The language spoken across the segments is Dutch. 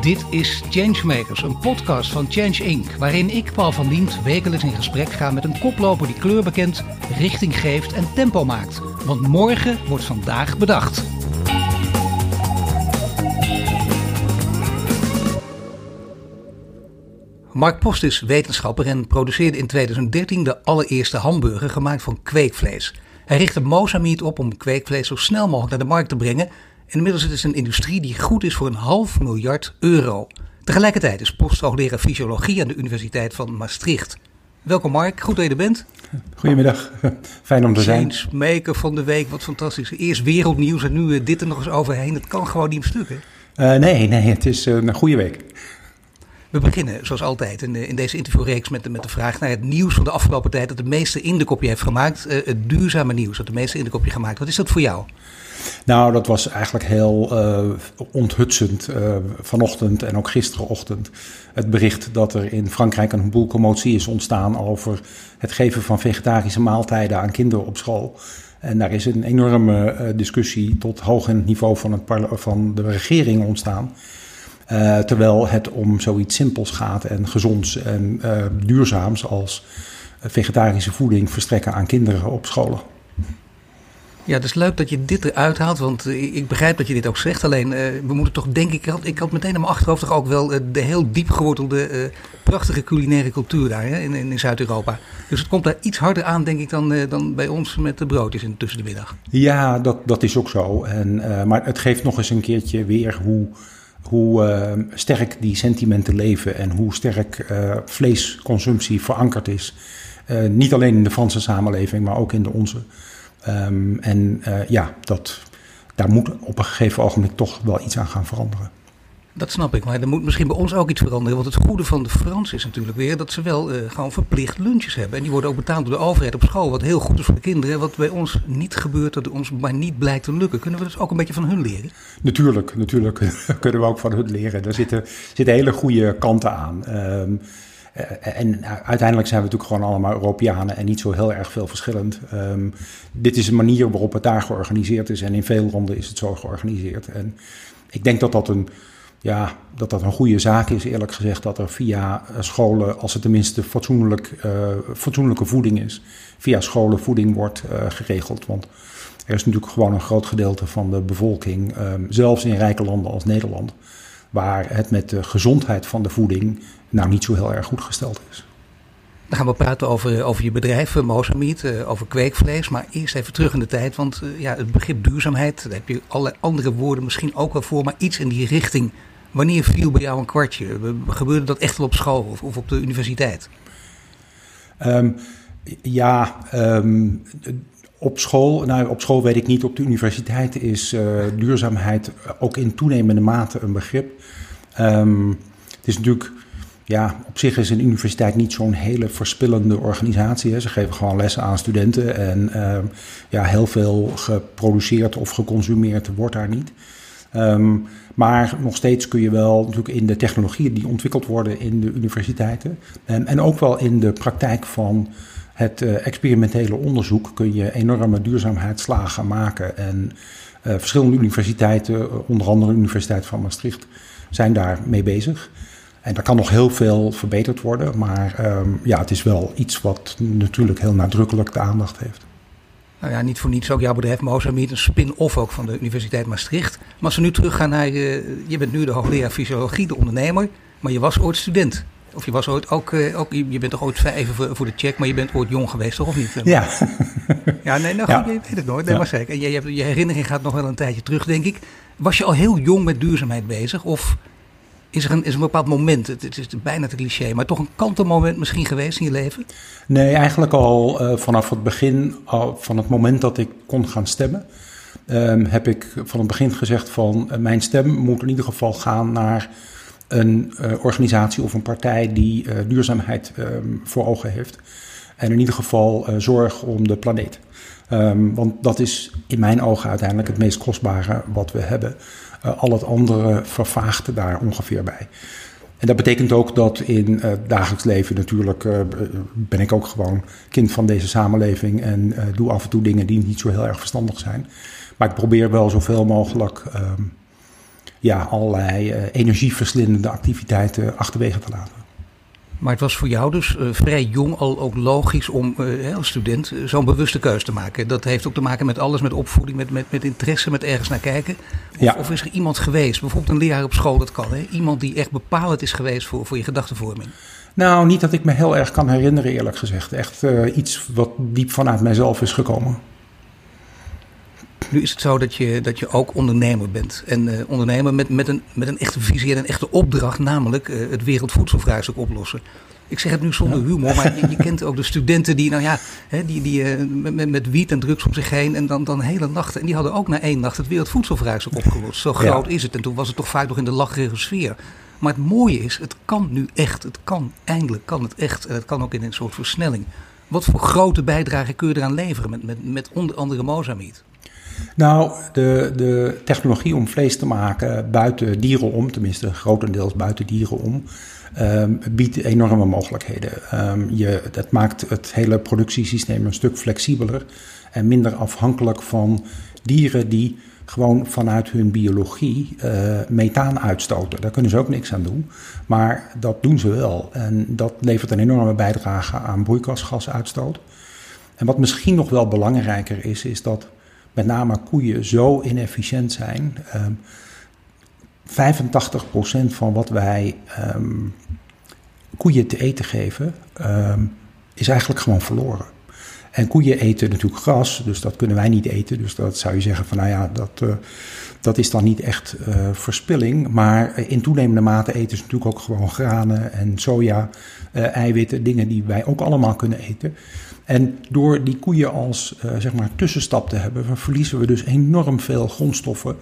Dit is Changemakers, een podcast van Change Inc. Waarin ik, Paul van Diemt, wekelijks in gesprek ga met een koploper die kleur bekent, richting geeft en tempo maakt. Want morgen wordt vandaag bedacht. Mark Post is wetenschapper en produceerde in 2013 de allereerste hamburger gemaakt van kweekvlees. Hij richtte Mozamiet op om kweekvlees zo snel mogelijk naar de markt te brengen. Inmiddels is het een industrie die goed is voor een half miljard euro. Tegelijkertijd is Post hoogleraar fysiologie aan de Universiteit van Maastricht. Welkom Mark, goed dat je er bent. Goedemiddag, fijn om te zijn. Changemaker van de week, wat fantastisch. Eerst wereldnieuws en nu dit er nog eens overheen. Het kan gewoon niet meer stuk, hè? Uh, nee, nee, het is een goede week. We beginnen zoals altijd in, in deze interviewreeks met de, met de vraag naar het nieuws van de afgelopen tijd dat de meeste indekopje heeft gemaakt. Uh, het duurzame nieuws dat de meeste indekopje gemaakt. Wat is dat voor jou? Nou, dat was eigenlijk heel uh, onthutsend uh, vanochtend en ook gisterenochtend. Het bericht dat er in Frankrijk een boel commotie is ontstaan over het geven van vegetarische maaltijden aan kinderen op school. En daar is een enorme discussie tot hoog in het niveau van, het van de regering ontstaan. Uh, terwijl het om zoiets simpels gaat en gezonds en uh, duurzaams als vegetarische voeding verstrekken aan kinderen op scholen. Ja, het is leuk dat je dit eruit haalt, want ik begrijp dat je dit ook zegt. Alleen, uh, we moeten toch denk ik, ik had meteen in mijn achterhoofd toch ook wel de heel diep gewortelde, prachtige culinaire cultuur daar hè, in, in Zuid-Europa. Dus het komt daar iets harder aan, denk ik, dan, dan bij ons met de broodjes in, tussen de middag. Ja, dat, dat is ook zo. En, maar het geeft nog eens een keertje weer hoe hoe uh, sterk die sentimenten leven en hoe sterk uh, vleesconsumptie verankerd is. Uh, niet alleen in de Franse samenleving, maar ook in de onze. Um, en ja, dat, daar moet op een gegeven ogenblik toch wel iets aan gaan veranderen. Dat snap ik, maar er moet misschien bij ons ook iets veranderen. Want het goede van de Fransen is natuurlijk weer dat ze wel uh, gewoon verplicht lunches hebben. En die worden ook betaald door de overheid op school. Wat heel goed is voor de kinderen. Wat bij ons niet gebeurt, dat ons maar niet blijkt te lukken. Kunnen we dus ook een beetje van hun leren? Natuurlijk, natuurlijk kunnen we ook van hun leren. Daar zitten, zitten hele goede kanten aan. Um, en uiteindelijk zijn we natuurlijk gewoon allemaal Europeanen en niet zo heel erg veel verschillend. Um, dit is een manier waarop het daar georganiseerd is. En in veel landen is het zo georganiseerd. En ik denk dat dat een ja, dat dat een goede zaak is, eerlijk gezegd, dat er via eh, scholen, als het tenminste fatsoenlijk, uh, fatsoenlijke voeding is, via scholen voeding wordt uh, geregeld. Want er is natuurlijk gewoon een groot gedeelte van de bevolking, um, zelfs in rijke landen als Nederland, waar het met de gezondheid van de voeding nou niet zo heel erg goed gesteld is. Dan gaan we praten over, over je bedrijf, Mozamiet, over kweekvlees. Maar eerst even terug in de tijd, want ja, het begrip duurzaamheid, daar heb je allerlei andere woorden misschien ook wel voor, maar iets in die richting Wanneer viel bij jou een kwartje? Gebeurde dat echt wel op school of, of op de universiteit? Um, ja, um, op school, nou op school weet ik niet, op de universiteit is uh, duurzaamheid ook in toenemende mate een begrip. Um, het is natuurlijk, ja, op zich is een universiteit niet zo'n hele verspillende organisatie. Hè. Ze geven gewoon lessen aan studenten en ja, heel veel geproduceerd of geconsumeerd wordt daar niet. Um, maar nog steeds kun je wel natuurlijk in de technologieën die ontwikkeld worden in de universiteiten en, en ook wel in de praktijk van het uh, experimentele onderzoek kun je enorme duurzaamheidsslagen maken. En uh, verschillende universiteiten, onder andere de Universiteit van Maastricht, zijn daar mee bezig. En daar kan nog heel veel verbeterd worden, maar um, ja, het is wel iets wat natuurlijk heel nadrukkelijk de aandacht heeft. Nou ja, niet voor niets ook jouw bedrijf Mozambique, een spin-off ook van de Universiteit Maastricht. Maar als we nu teruggaan naar, uh, je bent nu de hoogleraar fysiologie, de ondernemer, maar je was ooit student. Of je was ooit ook, uh, ook je bent toch ooit even voor, voor, de check, maar je bent ooit jong geweest, toch of niet? Ja. Ja, nee, nou, ja. je weet het nooit, nee, ja. maar zeker. En je, je, je herinnering gaat nog wel een tijdje terug, denk ik. Was je al heel jong met duurzaamheid bezig? Of is er een, is een bepaald moment, het, is bijna te cliché, maar toch een kantelmoment misschien geweest in je leven? Nee, eigenlijk al uh, vanaf het begin, van het moment dat ik kon gaan stemmen, um, heb ik van het begin gezegd van uh, mijn stem moet in ieder geval gaan naar een uh, organisatie of een partij die duurzaamheid um, voor ogen heeft. En in ieder geval zorg om de planeet. Um, want dat is in mijn ogen uiteindelijk het meest kostbare wat we hebben. Uh, al het andere vervaagt daar ongeveer bij. En dat betekent ook dat in uh, het dagelijks leven natuurlijk uh, ben ik ook gewoon kind van deze samenleving en doe af en toe dingen die niet zo heel erg verstandig zijn. Maar ik probeer wel zoveel mogelijk ja, allerlei energieverslindende activiteiten achterwege te laten. Maar het was voor jou dus vrij jong al ook logisch om als student zo'n bewuste keuze te maken. Dat heeft ook te maken met alles, met opvoeding, met, met, met interesse, met ergens naar kijken. Of, ja. of is er iemand geweest, bijvoorbeeld een leraar op school, dat kan, hè? iemand die echt bepalend is geweest voor, voor je gedachtenvorming? Nou, niet dat ik me heel erg kan herinneren, eerlijk gezegd. Echt iets wat diep vanuit mijzelf is gekomen. Nu is het zo dat je, dat je ook ondernemer bent. En uh, ondernemer met, met, een, met een echte visie en een echte opdracht, namelijk uh, het wereldvoedselvraagstuk oplossen. Ik zeg het nu zonder humor, maar je, je, kent ook de studenten die, nou ja, hè, die, die uh, met, met wiet en drugs om zich heen en dan, dan hele nachten. En die hadden ook na één nacht het wereldvoedselvraagstuk opgelost. Zo groot ja. is het. En toen was het toch vaak nog in de lacherige sfeer. Maar het mooie is, het kan nu echt. Het kan, eindelijk kan het echt. En het kan ook in een soort versnelling. Wat voor grote bijdrage kun je eraan leveren met, met, met onder andere Mozambique? Nou, de, de technologie om vlees te maken buiten dieren om, tenminste grotendeels buiten dieren om, um, biedt enorme mogelijkheden. Um, je, dat maakt het hele productiesysteem een stuk flexibeler en minder afhankelijk van dieren die gewoon vanuit hun biologie uh, methaan uitstoten. Daar kunnen ze ook niks aan doen. Maar dat doen ze wel. En dat levert een enorme bijdrage aan broeikasgasuitstoot. En wat misschien nog wel belangrijker is, is dat met name koeien zo inefficiënt zijn. Um, 85% van wat wij um, koeien te eten geven, um, is eigenlijk gewoon verloren. En koeien eten natuurlijk gras, dus dat kunnen wij niet eten. Dus dat zou je zeggen van nou ja, dat, uh, dat is dan niet echt uh, verspilling. Maar in toenemende mate eten ze natuurlijk ook gewoon granen en soja, eiwitten, dingen die wij ook allemaal kunnen eten. En door die koeien als zeg maar tussenstap te hebben, verliezen we dus enorm veel grondstoffen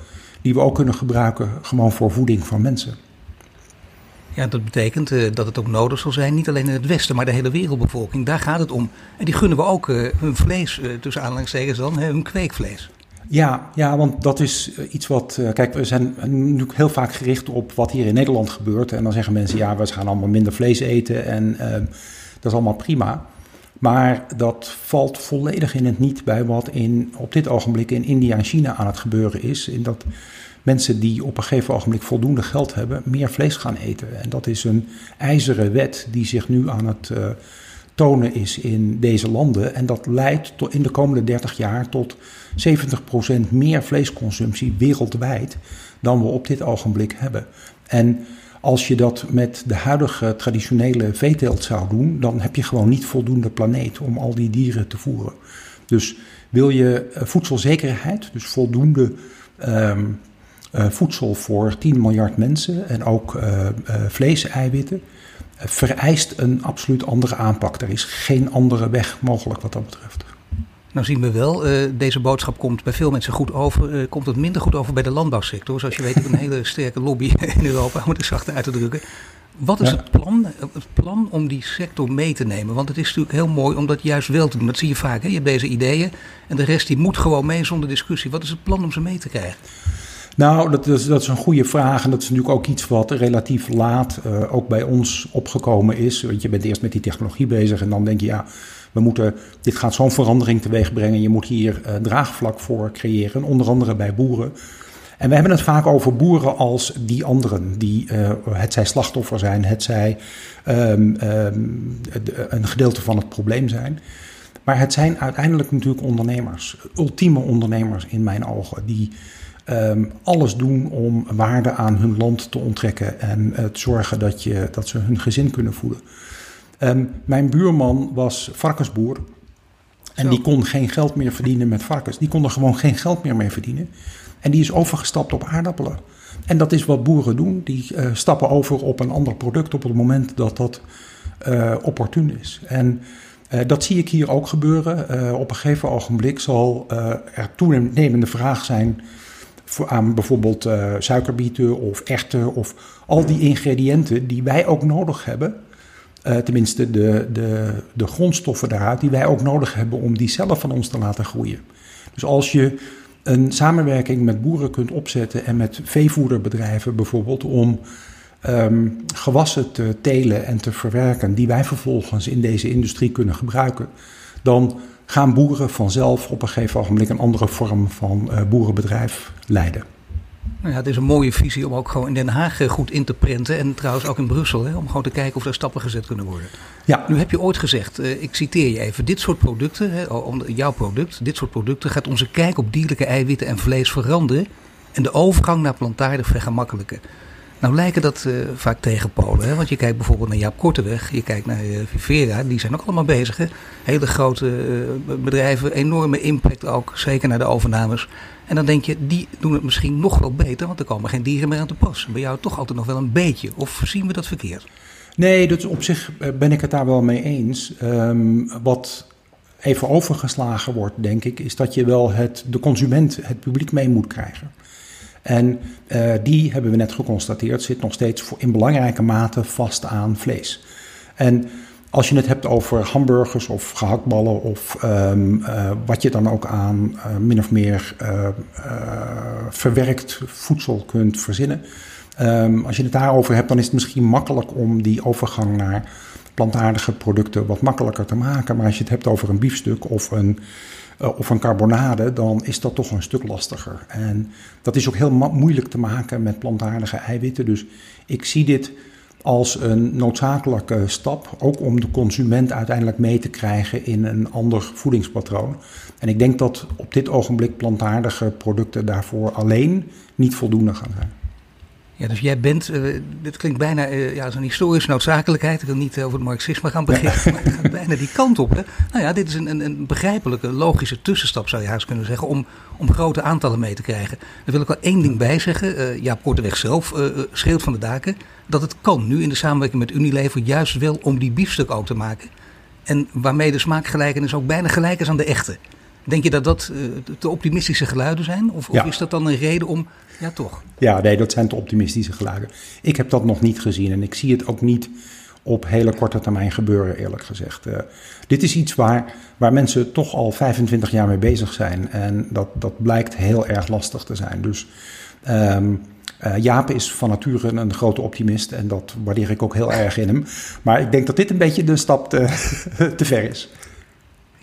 die we ook kunnen gebruiken gewoon voor voeding van mensen. Ja, dat betekent uh, dat het ook nodig zal zijn, niet alleen in het Westen, maar de hele wereldbevolking. Daar gaat het om. En die gunnen we ook uh, hun vlees, tussen aanhalingstekens dan, hun kweekvlees. Ja, ja, want dat is iets wat. kijk, we zijn natuurlijk heel vaak gericht op wat hier in Nederland gebeurt. En dan zeggen mensen: ja, we gaan allemaal minder vlees eten en dat is allemaal prima. Maar dat valt volledig in het niet bij wat in, op dit ogenblik in India en China aan het gebeuren is. In dat mensen die op een gegeven ogenblik voldoende geld hebben, meer vlees gaan eten. En dat is een ijzeren wet die zich nu aan het uh, tonen is in deze landen. En dat leidt tot in de komende 30 jaar tot 70% meer vleesconsumptie wereldwijd dan we op dit ogenblik hebben. En als je dat met de huidige traditionele veeteelt zou doen, dan heb je gewoon niet voldoende planeet om al die dieren te voeren. Dus wil je voedselzekerheid, dus voldoende um, uh, voedsel voor 10 miljard mensen en ook uh, uh, vlees, eiwitten, vereist een absoluut andere aanpak. Er is geen andere weg mogelijk wat dat betreft. Nou zien we wel, deze boodschap komt bij veel mensen goed over. komt het minder goed over bij de landbouwsector. Zoals je weet, heb een hele sterke lobby in Europa, om het zacht uit te drukken. Wat is ja. het, plan, het plan om die sector mee te nemen? Want het is natuurlijk heel mooi om dat juist wel te doen. Dat zie je vaak. Hè? Je hebt deze ideeën en de rest die moet gewoon mee zonder discussie. Wat is het plan om ze mee te krijgen? Nou, dat is, dat is een goede vraag. En dat is natuurlijk ook iets wat relatief laat uh, ook bij ons opgekomen is. Want je bent eerst met die technologie bezig en dan denk je, ja, we moeten, dit gaat zo'n verandering teweeg brengen. Je moet hier uh, draagvlak voor creëren, onder andere bij boeren. En we hebben het vaak over boeren als die anderen, die uh, het zij slachtoffer zijn, het zij um, um, een gedeelte van het probleem zijn. Maar het zijn uiteindelijk natuurlijk ondernemers, ultieme ondernemers in mijn ogen, die um, alles doen om waarde aan hun land te onttrekken en uh, te zorgen dat, je, dat ze hun gezin kunnen voeden. Um, mijn buurman was varkensboer. En Zo. die kon geen geld meer verdienen met varkens. Die kon er gewoon geen geld meer mee verdienen. En die is overgestapt op aardappelen. En dat is wat boeren doen. Die uh, stappen over op een ander product op het moment dat dat uh, opportun is. En uh, dat zie ik hier ook gebeuren. op een gegeven ogenblik zal er toenemende vraag zijn aan bijvoorbeeld suikerbieten of erwten of al die ingrediënten die wij ook nodig hebben. Uh, tenminste, de, de, de grondstoffen daaruit die wij ook nodig hebben om die zelf van ons te laten groeien. Dus als je een samenwerking met boeren kunt opzetten en met veevoederbedrijven bijvoorbeeld om um, gewassen te telen en te verwerken die wij vervolgens in deze industrie kunnen gebruiken, dan gaan boeren vanzelf op een gegeven ogenblik een andere vorm van uh, boerenbedrijf leiden. Nou ja, het is een mooie visie om ook gewoon in Den Haag eh, goed in te prenten. En trouwens ook in Brussel, hè, om gewoon te kijken of er stappen gezet kunnen worden. Ja. Nu heb je ooit gezegd, uh, ik citeer je even, dit soort producten, hè, jouw product, dit soort producten gaat onze kijk op dierlijke eiwitten en vlees veranderen. En de overgang naar plantaardig vergemakkelijken. Nou lijken dat uh, vaak tegenpolen. Hè? Want je kijkt bijvoorbeeld naar Jaap Korteweg, je kijkt naar uh, Vivera, die zijn ook allemaal bezig. Hele grote uh, bedrijven, enorme impact ook, zeker naar de overnames. En dan denk je, die doen het misschien nog wel beter, want er komen geen dieren meer aan te pas. Bij jou toch altijd nog wel een beetje. Of zien we dat verkeerd? Nee, dus op zich ben ik het daar wel mee eens. Um, wat even overgeslagen wordt, denk ik, is dat je wel het, de consument, het publiek mee moet krijgen. En uh, die, hebben we net geconstateerd, zit nog steeds in belangrijke mate vast aan vlees. En als je het hebt over hamburgers of gehaktballen of um, uh, wat je dan ook aan uh, min of meer verwerkt voedsel kunt verzinnen. Um, als je het daarover hebt, dan is het misschien makkelijk om die overgang naar plantaardige producten wat makkelijker te maken. Maar als je het hebt over een biefstuk of een uh, of een carbonade, dan is dat toch een stuk lastiger. En dat is ook heel moeilijk te maken met plantaardige eiwitten. Dus ik zie dit als een noodzakelijke stap, ook om de consument uiteindelijk mee te krijgen in een ander voedingspatroon. En ik denk dat op dit ogenblik plantaardige producten daarvoor alleen niet voldoende gaan zijn. Ja, dus jij bent, uh, dit klinkt bijna uh, ja, als een historische noodzakelijkheid. Ik wil niet over het marxisme gaan beginnen, maar het gaat bijna die kant op. Hè? Nou ja, dit is een, een, een, begrijpelijke, logische tussenstap zou je haast kunnen zeggen, om, om grote aantallen mee te krijgen. Daar wil ik wel één ding bij zeggen. Uh, ja, Korteweg zelf schreeuwt van de daken dat het kan nu in de samenwerking met Unilever juist wel om die biefstuk ook te maken. En waarmee de smaakgelijkenis ook bijna gelijk is aan de echte. Denk je dat dat te optimistische geluiden zijn? Of, of is dat dan een reden om ja, toch? Ja, nee, dat zijn te optimistische geluiden. Ik heb dat nog niet gezien en ik zie het ook niet op hele korte termijn gebeuren, eerlijk gezegd. Uh, dit is iets waar, waar mensen toch al 25 jaar mee bezig zijn. En dat, dat blijkt heel erg lastig te zijn. Dus um, uh, Jaap is van nature een grote optimist en dat waardeer ik ook heel erg in hem. Maar ik denk dat dit een beetje de stap te, te ver is.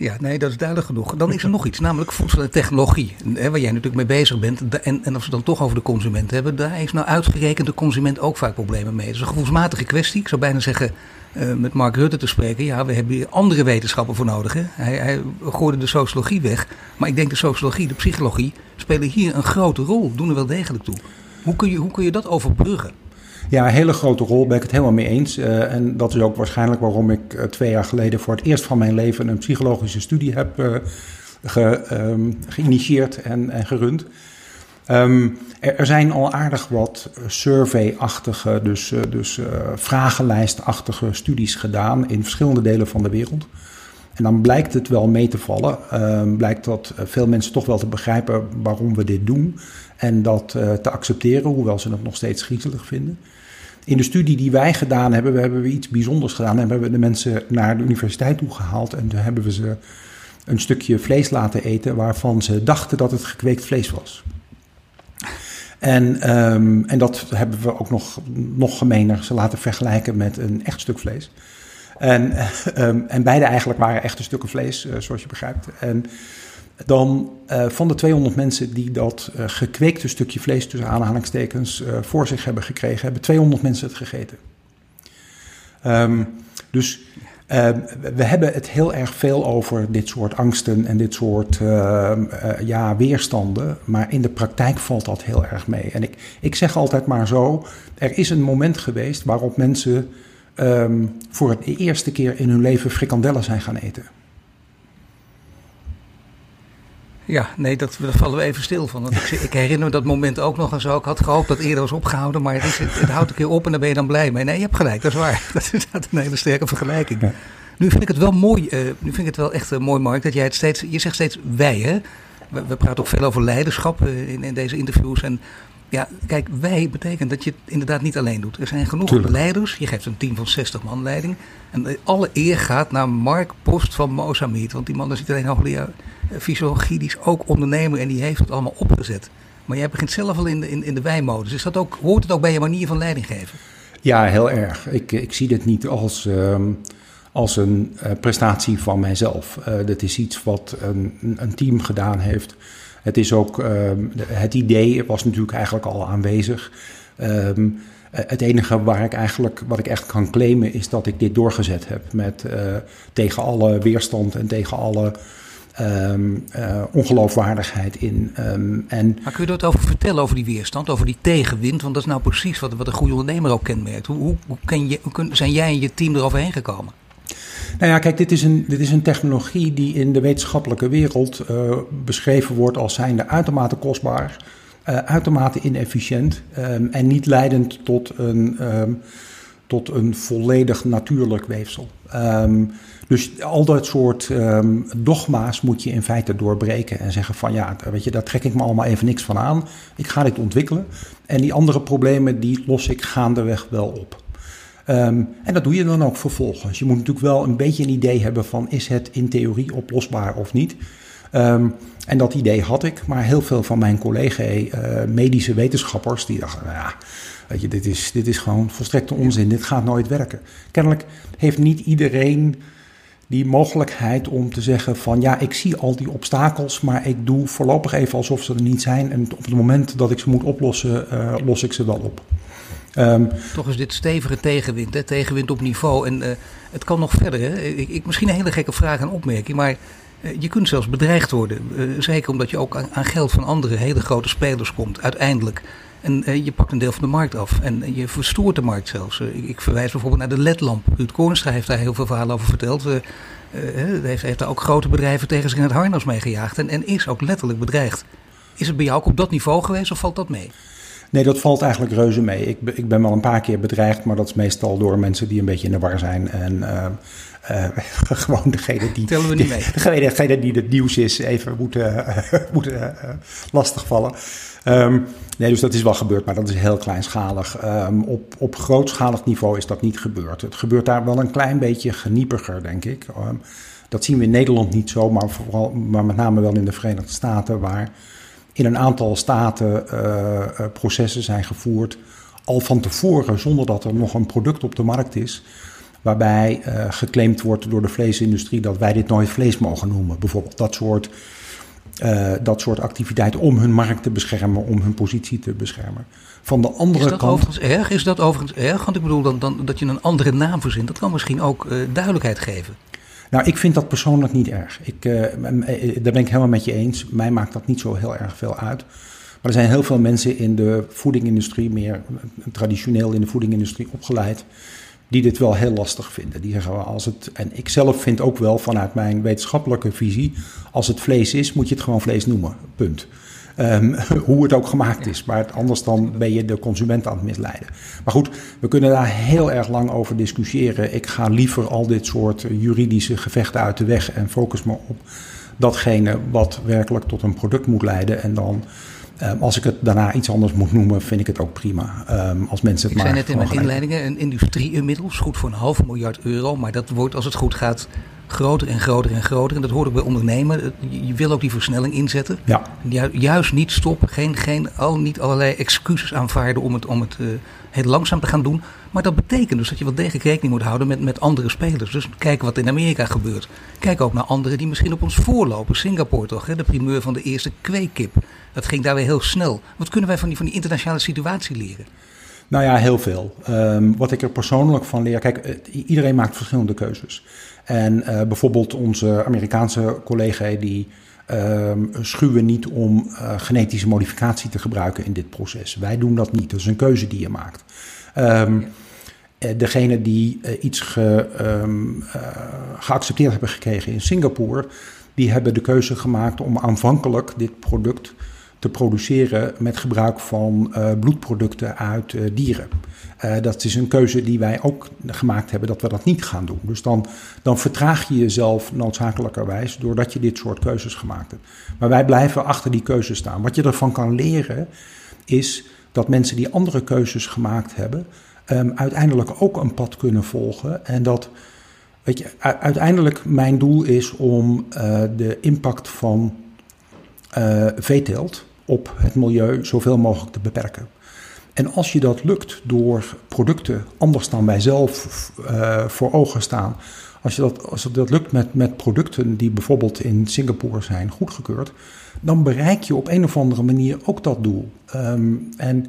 Ja, nee, dat is duidelijk genoeg. Dan is er nog iets, namelijk voedsel en technologie. Hè, waar jij natuurlijk mee bezig bent. En, en als we dan toch over de consument hebben, daar heeft nou uitgerekend de consument ook vaak problemen mee. Het is een gevoelsmatige kwestie. Ik zou bijna zeggen, uh, met Mark Rutte te spreken, ja, we hebben hier andere wetenschappen voor nodig. Hij, hij gooide de sociologie weg. Maar ik denk de sociologie, de psychologie, spelen hier een grote rol. Doen er wel degelijk toe. Hoe kun je, hoe kun je dat overbruggen? Ja, een hele grote rol, ben ik het helemaal mee eens. Uh, en dat is ook waarschijnlijk waarom ik uh, twee jaar geleden voor het eerst van mijn leven een psychologische studie heb uh, ge, geïnitieerd en, gerund. Um, er, zijn al aardig wat survey-achtige, dus, dus vragenlijstachtige studies gedaan in verschillende delen van de wereld. En dan blijkt het wel mee te vallen. Uh, blijkt dat veel mensen toch wel te begrijpen waarom we dit doen. En dat te accepteren, hoewel ze het nog steeds griezelig vinden. In de studie die wij gedaan hebben, hebben we iets bijzonders gedaan. Hebben we de mensen naar de universiteit toe gehaald en toen hebben we ze een stukje vlees laten eten waarvan ze dachten dat het gekweekt vlees was. En, um, en dat hebben we ook nog, nog gemener ze laten vergelijken met een echt stuk vlees. En, um, en beide eigenlijk waren echte stukken vlees, uh, zoals je begrijpt. En dan uh, van de 200 mensen die dat uh, gekweekte stukje vlees tussen aanhalingstekens uh, voor zich hebben gekregen, hebben 200 mensen het gegeten. Um, dus we hebben het heel erg veel over dit soort angsten en dit soort ja, weerstanden, maar in de praktijk valt dat heel erg mee. En ik, ik zeg altijd maar zo, er is een moment geweest waarop mensen voor de eerste keer in hun leven frikandellen zijn gaan eten. Ja, nee, dat, daar vallen we even stil van. Ik, ik, herinner me dat moment ook nog en zo. Ik had gehoopt dat eerder was opgehouden, maar het, is, het, het, houdt een keer op en daar ben je dan blij mee. Nee, je hebt gelijk, dat is waar. Dat is een hele sterke vergelijking. Nu vind ik het wel mooi, uh, nu vind ik het wel echt uh, mooi, Mark, dat jij het steeds, je zegt steeds wij, hè? We, we praten ook veel over leiderschap uh, in, in, deze interviews. En ja, kijk, wij betekent dat je het inderdaad niet alleen doet. Er zijn genoeg Tuurlijk. leiders. Je geeft een team van 60 man leiding. En alle eer gaat naar Mark Post van Mozambique. Want die man is niet alleen hoogleraar is ook ondernemer en die heeft het allemaal opgezet. Maar jij begint zelf al in de, in, in de wijmodus. Is dat ook, hoort het ook bij je manier van leiding geven? Ja, heel erg. Ik, ik zie dit niet als, um, als een uh, prestatie van mijzelf. Uh, dat is iets wat een, een team gedaan heeft. Het is ook, ehm, het idee was natuurlijk eigenlijk al aanwezig. Ehm, het enige waar ik eigenlijk, wat ik echt kan claimen, is dat ik dit doorgezet heb. Met, tegen alle weerstand en tegen alle um, uh, ongeloofwaardigheid in. Um, en maar kun je er over vertellen, over die weerstand, over die tegenwind? Want dat is nou precies wat, wat een goede ondernemer ook kenmerkt. Hoe, hoe, hoe, ken je, hoe zijn jij en je team eroverheen gekomen? Nou ja, kijk, dit is een, dit is een technologie die in de wetenschappelijke wereld uh, beschreven wordt als zijnde uitermate kostbaar, uh, uitermate inefficiënt um, en niet leidend tot een, tot een volledig natuurlijk weefsel. Dus al dat soort um, dogma's moet je in feite doorbreken en zeggen van ja, weet je, daar trek ik me allemaal even niks van aan. Ik ga dit ontwikkelen en die andere problemen die los ik gaandeweg wel op. Um, en dat doe je dan ook vervolgens. Je moet natuurlijk wel een beetje een idee hebben van is het in theorie oplosbaar of niet. Um, en dat idee had ik, maar heel veel van mijn collega uh, medische wetenschappers die dachten, nou ja, weet je, dit is, dit is gewoon volstrekte onzin, dit gaat nooit werken. Kennelijk heeft niet iedereen die mogelijkheid om te zeggen van ja, ik zie al die obstakels, maar ik doe voorlopig even alsof ze er niet zijn. En op het moment dat ik ze moet oplossen, uh, los ik ze wel op. Um, Toch is dit stevige tegenwind, hè? tegenwind op niveau. En uh, het kan nog verder. Hè? Ik, misschien een hele gekke vraag en opmerking, maar uh, je kunt zelfs bedreigd worden. zeker omdat je ook aan, geld van andere hele grote spelers komt, uiteindelijk. En uh, je pakt een deel van de markt af. En je verstoort de markt zelfs. Uh, ik verwijs bijvoorbeeld naar de ledlamp. Ruud Koornstra heeft daar heel veel verhalen over verteld. Uh, heeft, heeft daar ook grote bedrijven tegen zich in het harnas mee gejaagd. En, en is ook letterlijk bedreigd. Is het bij jou ook op dat niveau geweest of valt dat mee? Nee, dat valt eigenlijk reuze mee. Ik, ik ben wel een paar keer bedreigd, maar dat is meestal door mensen die een beetje in de war zijn. En uh, uh, gewoon degene die. Tellen we niet mee. Degene, degene die het nieuws is, even moeten, uh, moeten lastigvallen. Um, nee, dus dat is wel gebeurd, maar dat is heel kleinschalig. Um, op, op grootschalig niveau is dat niet gebeurd. Het gebeurt daar wel een klein beetje geniepiger, denk ik. Um, dat zien we in Nederland niet zo, maar, vooral, maar met name wel in de Verenigde Staten, waar in een aantal staten uh, processen zijn gevoerd. Al van tevoren, zonder dat er nog een product op de markt is. Waarbij uh, geclaimd wordt door de vleesindustrie dat wij dit nooit vlees mogen noemen. Bijvoorbeeld dat soort uh, dat soort activiteiten om hun markt te beschermen, om hun positie te beschermen. Van de andere is dat kant. Overigens erg? Is dat overigens erg? Want ik bedoel dan, dan, dat je een andere naam verzint, dat kan misschien ook duidelijkheid geven. Nou, ik vind dat persoonlijk niet erg. Ik, uh, daar ben ik helemaal met je eens. Mij maakt dat niet zo heel erg veel uit. Maar er zijn heel veel mensen in de voedingindustrie, meer traditioneel in de voedingindustrie opgeleid, die dit wel heel lastig vinden. Die zeggen als het, en ik zelf vind ook wel vanuit mijn wetenschappelijke visie, als het vlees is, moet je het gewoon vlees noemen. Punt. Um, hoe het ook gemaakt is. Maar anders dan ben je de consument aan het misleiden. Maar goed, we kunnen daar heel erg lang over discussiëren. Ik ga liever al dit soort juridische gevechten uit de weg en focus me op datgene wat werkelijk tot een product moet leiden. En dan Um, als ik het daarna iets anders moet noemen, vind ik het ook prima. Um, als mensen het ik maar. Ik zei net in mijn inleidingen: een industrie inmiddels, goed voor een half miljard euro. Maar dat wordt, als het goed gaat, groter en groter en groter. En dat hoort ook bij ondernemen. Je wil ook die versnelling inzetten. Ja. Ju juist niet stoppen, geen, geen, al, niet allerlei excuses aanvaarden om het, om het uh, heel langzaam te gaan doen. Maar dat betekent dus dat je wel degelijk rekening moet houden met, met andere spelers. Dus kijken wat in Amerika gebeurt. Kijk ook naar anderen die misschien op ons voorlopen. Singapore toch, hè? de primeur van de eerste kweekkip. Dat ging daar weer heel snel. Wat kunnen wij van die, van die internationale situatie leren? Nou ja, heel veel. Um, wat ik er persoonlijk van leer. Kijk, iedereen maakt verschillende keuzes. En uh, bijvoorbeeld onze Amerikaanse collega die um, schuwen niet om uh, genetische modificatie te gebruiken in dit proces. Wij doen dat niet. Dat is een keuze die je maakt. Um, degene die iets ge, geaccepteerd hebben gekregen in Singapore, die hebben de keuze gemaakt om aanvankelijk dit product te produceren met gebruik van uh, bloedproducten uit uh, dieren. Uh, dat is een keuze die wij ook gemaakt hebben dat we dat niet gaan doen. Dus dan, dan vertraag je jezelf noodzakelijkerwijs doordat je dit soort keuzes gemaakt hebt. Maar wij blijven achter die keuzes staan. Wat je ervan kan leren is dat mensen die andere keuzes gemaakt hebben, um, uiteindelijk ook een pad kunnen volgen. En dat, weet je, uiteindelijk mijn doel is om de impact van veeteelt op het milieu zoveel mogelijk te beperken. En als je dat lukt door producten anders dan wij zelf uh, voor ogen staan, Als, je dat, als dat lukt met, met producten die bijvoorbeeld in Singapore zijn goedgekeurd, dan bereik je op een of andere manier ook dat doel. Ehm, en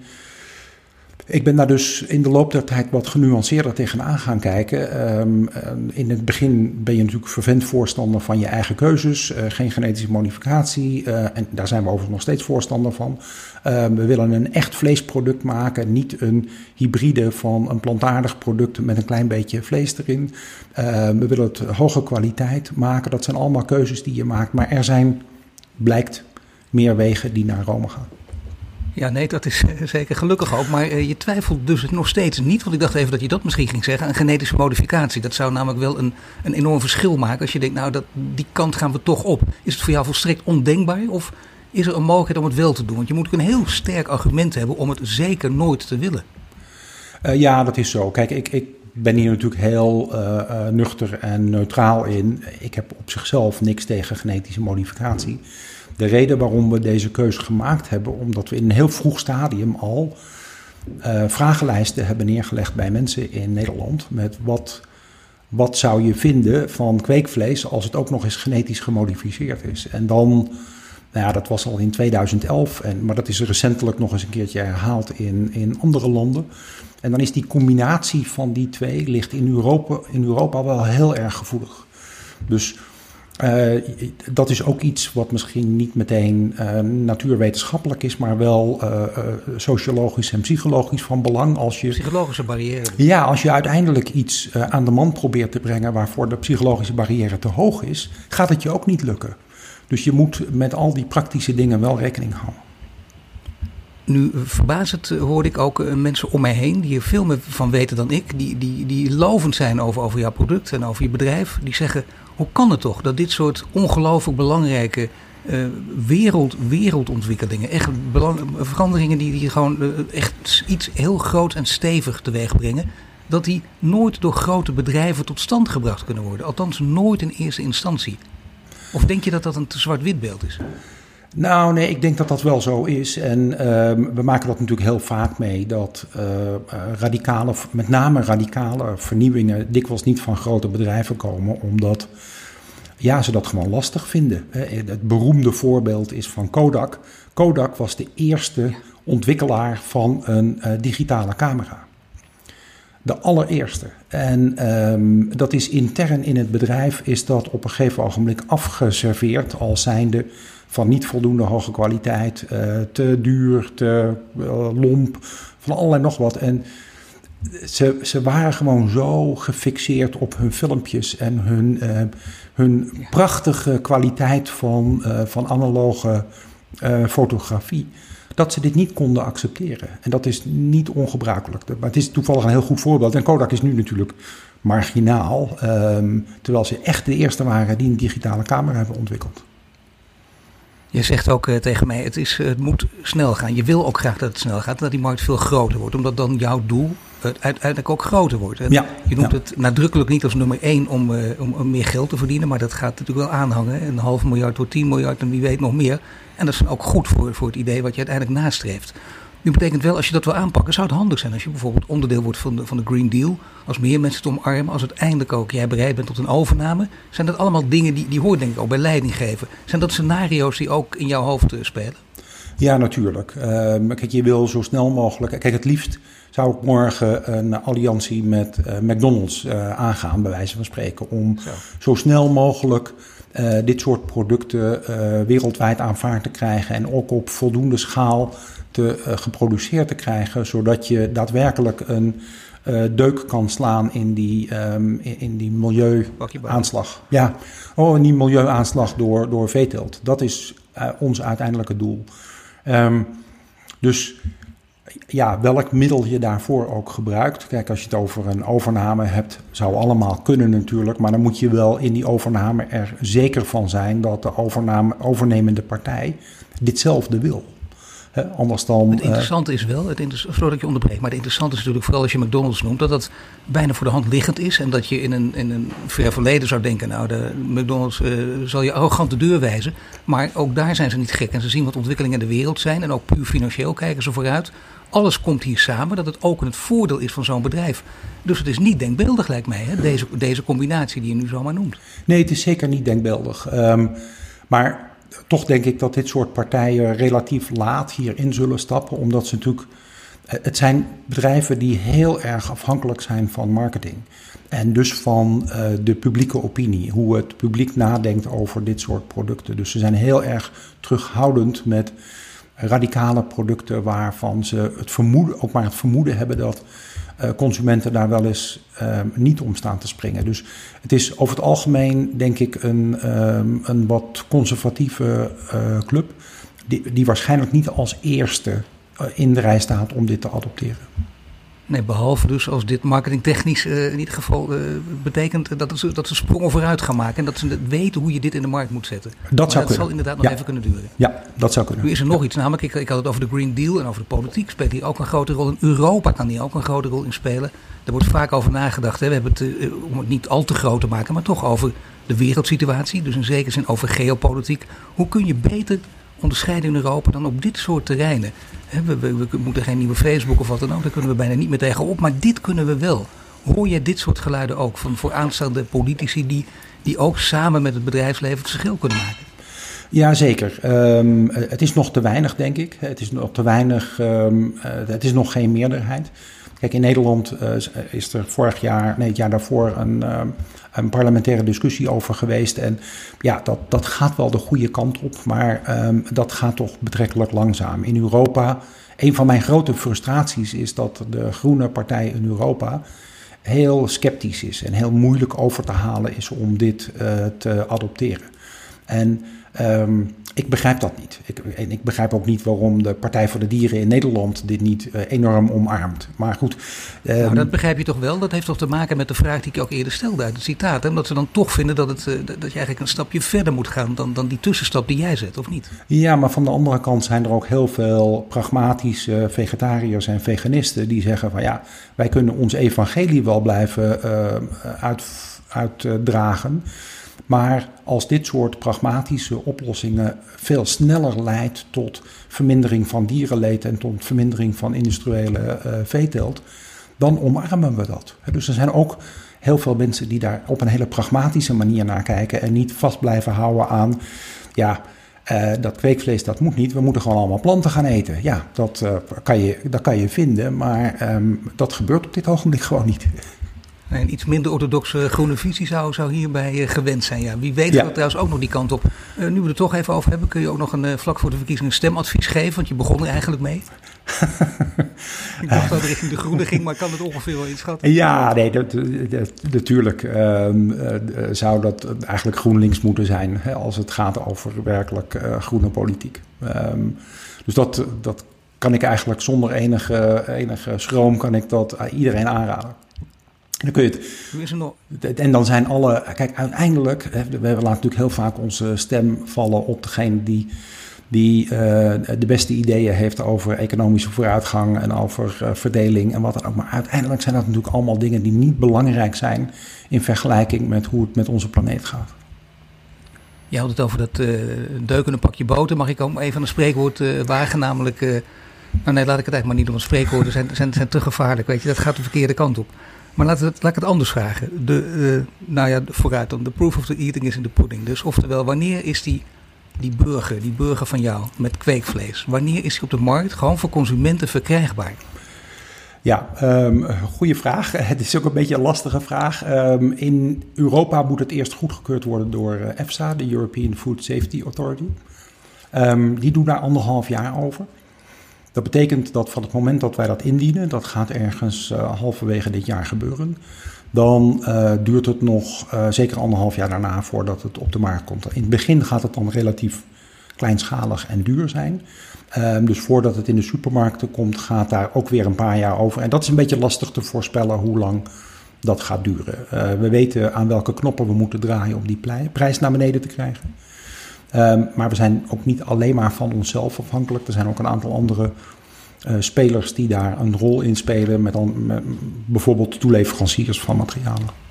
ik ben daar dus in de loop der tijd wat genuanceerder tegenaan gaan kijken. Ehm, in het begin ben je natuurlijk vervent voorstander van je eigen keuzes, uh, geen genetische modificatie. Uh, en daar zijn we overigens nog steeds voorstander van. Ehm, we willen een echt vleesproduct maken, niet een hybride van een plantaardig product met een klein beetje vlees erin. Ehm, we willen het hoge kwaliteit maken. Dat zijn allemaal keuzes die je maakt. Maar er zijn, blijkt, meer wegen die naar Rome gaan. Ja, nee, dat is eh, zeker gelukkig ook. Maar uh, je twijfelt dus nog steeds niet. Want ik dacht even dat je dat misschien ging zeggen. Een genetische modificatie. Dat zou namelijk wel een, een enorm verschil maken. Als je denkt, nou, dat, die kant gaan we toch op. Is het voor jou volstrekt ondenkbaar? Of is er een mogelijkheid om het wel te doen? Want je moet een heel sterk argument hebben om het zeker nooit te willen. Uh, ja, dat is zo. Kijk, ik, ik ben hier natuurlijk heel nuchter en neutraal in. Ik heb op zichzelf niks tegen genetische modificatie. De reden waarom we deze keuze gemaakt hebben, omdat we in een heel vroeg stadium al uh, vragenlijsten hebben neergelegd bij mensen in Nederland met wat, wat zou je vinden van kweekvlees als het ook nog eens genetisch gemodificeerd is. En dan, nou ja, dat was al in 2011, en, maar dat is recentelijk nog eens een keertje herhaald in, in andere landen. En dan is die combinatie van die twee ligt in Europa, in Europa wel heel erg gevoelig. Dus uh, dat is ook iets wat misschien niet meteen uh, natuurwetenschappelijk is, maar wel uh, sociologisch en psychologisch van belang. Als je, psychologische barrière. Ja, als je uiteindelijk iets aan de man probeert te brengen waarvoor de psychologische barrière te hoog is, gaat het je ook niet lukken. Dus je moet met al die praktische dingen wel rekening houden. Nu verbazend hoorde ik ook mensen om mij heen die er veel meer van weten dan ik, die, die, die lovend zijn over, over jouw product en over je bedrijf. Die zeggen, hoe kan het toch dat dit soort ongelooflijk belangrijke uh, wereld, wereldontwikkelingen, echt veranderingen die, die gewoon uh, echt iets heel groot en stevig teweeg brengen, dat die nooit door grote bedrijven tot stand gebracht kunnen worden? Althans, nooit in eerste instantie. Of denk je dat dat een zwart-wit beeld is? Nou, nee, ik denk dat dat wel zo is. En uh, we maken dat natuurlijk heel vaak mee dat uh, radicale, met name radicale vernieuwingen dikwijls niet van grote bedrijven komen, omdat ja, ze dat gewoon lastig vinden. Het beroemde voorbeeld is van Kodak. Kodak was de eerste ontwikkelaar van een uh, digitale camera. De allereerste. En um, dat is intern in het bedrijf is dat op een gegeven ogenblik afgeserveerd als zijnde van niet voldoende hoge kwaliteit, uh, te duur, te uh, lomp, van allerlei nog wat. En ze, ze waren gewoon zo gefixeerd op hun filmpjes en hun, uh, hun prachtige kwaliteit van, van analoge fotografie. Dat ze dit niet konden accepteren. En dat is niet ongebruikelijk. Maar het is toevallig een heel goed voorbeeld. En Kodak is nu natuurlijk marginaal. Um, terwijl ze echt de eerste waren die een digitale camera hebben ontwikkeld. Je zegt ook uh, tegen mij, het, is, het moet snel gaan. Je wil ook graag dat het snel gaat, dat die markt veel groter wordt. Omdat dan jouw doel uiteindelijk ook groter wordt. En ja, je noemt ja. het nadrukkelijk niet als nummer één om, uh, om, om, meer geld te verdienen. Maar dat gaat natuurlijk wel aanhangen. Een half miljard tot 10 miljard en wie weet nog meer. En dat is ook goed voor, voor het idee wat je uiteindelijk nastreeft. Nu betekent wel, als je dat wil aanpakken, zou het handig zijn als je bijvoorbeeld onderdeel wordt van de, van de Green Deal. Als meer mensen het omarmen, als uiteindelijk ook jij bereid bent tot een overname. Zijn dat allemaal dingen die, die hoort denk ik ook bij leiding geven. Zijn dat scenario's die ook in jouw hoofd spelen? Ja, natuurlijk. Uh, kijk, je wil zo snel mogelijk. Kijk, het liefst zou ik morgen een alliantie met uh, McDonald's uh, aangaan, bij wijze van spreken. Om zo, zo snel mogelijk uh, dit soort producten wereldwijd aanvaard te krijgen. En ook op voldoende schaal te, geproduceerd te krijgen. Zodat je daadwerkelijk een deuk kan slaan in die, um, in, in die milieuaanslag. Ja, oh, in die milieuaanslag door, door veeteelt. Dat is ons uiteindelijke doel. Um, dus ja, welk middel je daarvoor ook gebruikt. Kijk, als je het over een overname hebt, zou allemaal kunnen natuurlijk. Maar dan moet je wel in die overname er zeker van zijn dat de overname, overnemende partij ditzelfde wil. Anders dan. Het interessante is wel, het sorry dat je onderbreekt, maar het interessante is natuurlijk vooral als je McDonald's noemt, dat dat bijna voor de hand liggend is. En dat je in een, in een ver verleden zou denken, nou, de McDonald's zal je arrogant de deur wijzen. Maar ook daar zijn ze niet gek. En ze zien wat ontwikkelingen in de wereld zijn. En ook puur financieel kijken ze vooruit. Alles komt hier samen, dat het ook in het voordeel is van zo'n bedrijf. Dus het is niet denkbeeldig, lijkt mij, hè? Deze, deze combinatie die je nu zomaar noemt. Nee, het is zeker niet denkbeeldig. Um, maar toch denk ik dat dit soort partijen relatief laat hierin zullen stappen, omdat ze natuurlijk. Eh, het zijn bedrijven die heel erg afhankelijk zijn van marketing. En dus van uh, de publieke opinie, hoe het publiek nadenkt over dit soort producten. Dus ze zijn heel erg terughoudend met radicale producten waarvan ze het vermoeden, ook maar het vermoeden hebben dat consumenten daar wel eens uh, niet om staan te springen. Dus het is over het algemeen, denk ik, een, uh, een wat conservatieve uh, club. Die, die waarschijnlijk niet als eerste in de rij staat om dit te adopteren. Nee, behalve dus als dit marketingtechnisch uh, in ieder geval uh, betekent dat ze, dat ze sprongen vooruit gaan maken. En dat ze weten hoe je dit in de markt moet zetten. Dat maar zou dat zal inderdaad nog ja. even kunnen duren. Ja, dat zou kunnen. Nu is er nog iets, namelijk ik, ik had het over de Green Deal en over de politiek. Speelt hier ook een grote rol. In Europa kan die ook een grote rol in spelen. Er wordt vaak over nagedacht. Hè. We hebben het, uh, om het niet al te groot te maken, maar toch over de wereldsituatie. Dus in zekere zin over geopolitiek. Hoe kun je beter onderscheiden in Europa dan op dit soort terreinen. We, we, we, moeten geen nieuwe Facebook of wat dan ook, daar kunnen we bijna niet meer tegenop. Maar dit kunnen we wel. Hoor je dit soort geluiden ook van vooraanstaande politici die, die ook samen met het bedrijfsleven het verschil kunnen maken? Jazeker. Um, het is nog te weinig, denk ik. Het is nog te weinig. Um, uh, het is nog geen meerderheid. Kijk, in Nederland uh, is er vorig jaar, nee, het jaar daarvoor, een, uh, een, parlementaire discussie over geweest. En ja, dat, dat gaat wel de goede kant op, maar um, dat gaat toch betrekkelijk langzaam. In Europa, een van mijn grote frustraties is dat de Groene Partij in Europa heel sceptisch is en heel moeilijk over te halen is om dit te adopteren. En um, ik begrijp dat niet. Ik, en ik begrijp ook niet waarom de Partij voor de Dieren in Nederland dit niet uh, enorm omarmt. Maar goed. Um, nou, dat begrijp je toch wel? Dat heeft toch te maken met de vraag die ik ook eerder stelde uit het citaat. Hè? Omdat ze dan toch vinden dat, het, uh, dat je eigenlijk een stapje verder moet gaan dan, dan die tussenstap die jij zet, of niet? Ja, maar van de andere kant zijn er ook heel veel pragmatische vegetariërs en veganisten die zeggen van ja, wij kunnen ons evangelie wel blijven uh, uit, uitdragen. Maar als dit soort pragmatische oplossingen veel sneller leidt tot vermindering van dierenleed en tot vermindering van industriële uh, veeteelt, dan omarmen we dat. Dus er zijn ook heel veel mensen die daar op een hele pragmatische manier naar kijken en niet vast blijven houden aan, ja, uh, dat kweekvlees dat moet niet, we moeten gewoon allemaal planten gaan eten. Ja, dat, uh, kan, je, dat kan je vinden, maar um, dat gebeurt op dit ogenblik gewoon niet. Een iets minder orthodoxe groene visie zou, zou hierbij uh, gewend zijn. Ja. Wie weet ja. trouwens ook nog die kant op. Uh, nu we het toch even over hebben, kun je ook nog een uh, vlak voor de verkiezingen een stemadvies geven? Want je begon er eigenlijk mee. ik dacht dat het richting de groene ging, maar ik kan het ongeveer wel inschatten. Ja, nee, dat, dat, natuurlijk um, zou dat eigenlijk GroenLinks moeten zijn. Hè, als het gaat over werkelijk groene politiek. Um, dus dat, dat kan ik eigenlijk zonder enige, enige schroom kan ik dat iedereen aanraden. Dan kun je het. En dan zijn alle. Kijk, uiteindelijk. We laten natuurlijk heel vaak onze stem vallen op degene die. Die uh, de beste ideeën heeft over economische vooruitgang en over uh, verdeling en wat dan ook. Maar uiteindelijk zijn dat natuurlijk allemaal dingen die niet belangrijk zijn in vergelijking met hoe het met onze planeet gaat. Je had het over dat uh, deukende pakje boter. Mag ik ook even een spreekwoord wagen, namelijk. nou nee, laat ik het eigenlijk maar niet doen, want spreekwoorden zijn, zijn, zijn te gevaarlijk. Weet je, dat gaat de verkeerde kant op. Maar laat, het, laat ik het anders vragen. De, uh, nou ja, vooruit dan. The proof of the eating is in the pudding. Dus oftewel, wanneer is die, die burger, die burger van jou met kweekvlees, wanneer is die op de markt gewoon voor consumenten verkrijgbaar? Ja, um, goede vraag. Het is ook een beetje een lastige vraag. Um, in Europa moet het eerst goedgekeurd worden door uh, EFSA, de European Food Safety Authority. Um, die doen daar anderhalf jaar over. Dat betekent dat van het moment dat wij dat indienen, dat gaat ergens uh, halverwege dit jaar gebeuren, dan uh, duurt het nog uh, zeker anderhalf jaar daarna voordat het op de markt komt. In het begin gaat het dan relatief kleinschalig en duur zijn. Um, dus voordat het in de supermarkten komt, gaat daar ook weer een paar jaar over. En dat is een beetje lastig te voorspellen hoe lang dat gaat duren. we weten aan welke knoppen we moeten draaien om die prijs naar beneden te krijgen. Ehm, maar we zijn ook niet alleen maar van onszelf afhankelijk. Er zijn ook een aantal andere uh, spelers die daar een rol in spelen. Met, met bijvoorbeeld toeleveranciers van materialen.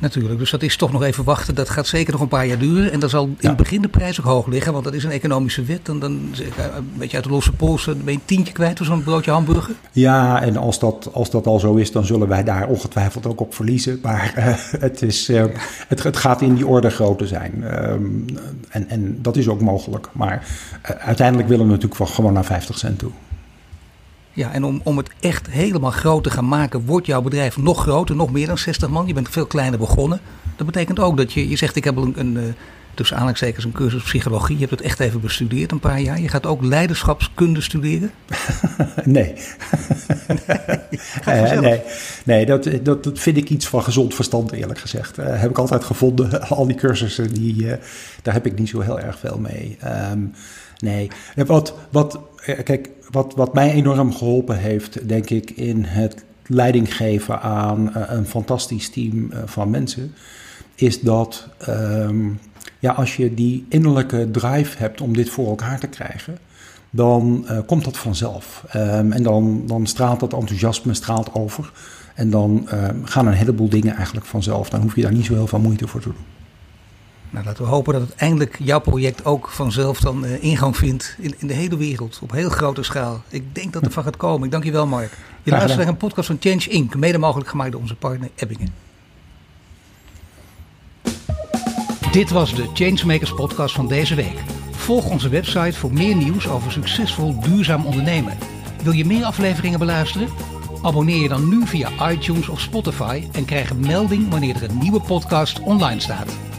Natuurlijk, dus dat is toch nog even wachten. Dat gaat zeker nog een paar jaar duren. En dan zal in het begin de prijs ook hoog liggen, want dat is een economische wet. En dan een beetje uit de losse pols ben je een tientje kwijt voor zo'n broodje hamburger. Ja, en als dat, als dat al zo is, dan zullen wij daar ongetwijfeld ook op verliezen. Maar uh, het, is, uh, het, het, gaat in die orde grootte zijn. Um, en, en dat is ook mogelijk. Maar uh, uiteindelijk willen we natuurlijk wel gewoon naar 50 cent toe. Ja, en om, om het echt helemaal groot te gaan maken, wordt jouw bedrijf nog groter, nog meer dan 60 man. Je bent veel kleiner begonnen. Dat betekent ook dat je, je zegt ik heb een, een uh, tussen aanhalingstekens een cursus psychologie. Je hebt het echt even bestudeerd een paar jaar. Je gaat ook leiderschapskunde studeren? nee. nee, nee, nee dat, dat, dat vind ik iets van gezond verstand eerlijk gezegd. Uh, heb ik altijd gevonden. Al die cursussen, die, daar heb ik niet zo heel erg veel mee. Um, nee, wat, wat, kijk, wat, wat mij enorm geholpen heeft, denk ik, in het leiding geven aan uh, een fantastisch team uh, van mensen, is dat um, ja, als je die innerlijke drive hebt om dit voor elkaar te krijgen, dan komt dat vanzelf. Um, en dan, dan straalt dat enthousiasme straalt over. En dan gaan een heleboel dingen eigenlijk vanzelf. Dan hoef je daar niet zo heel veel moeite voor te doen. Nou, laten we hopen dat het eindelijk jouw project ook vanzelf dan uh, ingang vindt in, in, de hele wereld. Op heel grote schaal. Ik denk dat er van gaat komen. Ik dank je wel, Mark. Je luistert naar een podcast van Change Inc. Mede mogelijk gemaakt door onze partner Ebbingen. Dit was de Changemakers podcast van deze week. Volg onze website voor meer nieuws over succesvol duurzaam ondernemen. Wil je meer afleveringen beluisteren? Abonneer je dan nu via iTunes of Spotify en krijg een melding wanneer er een nieuwe podcast online staat.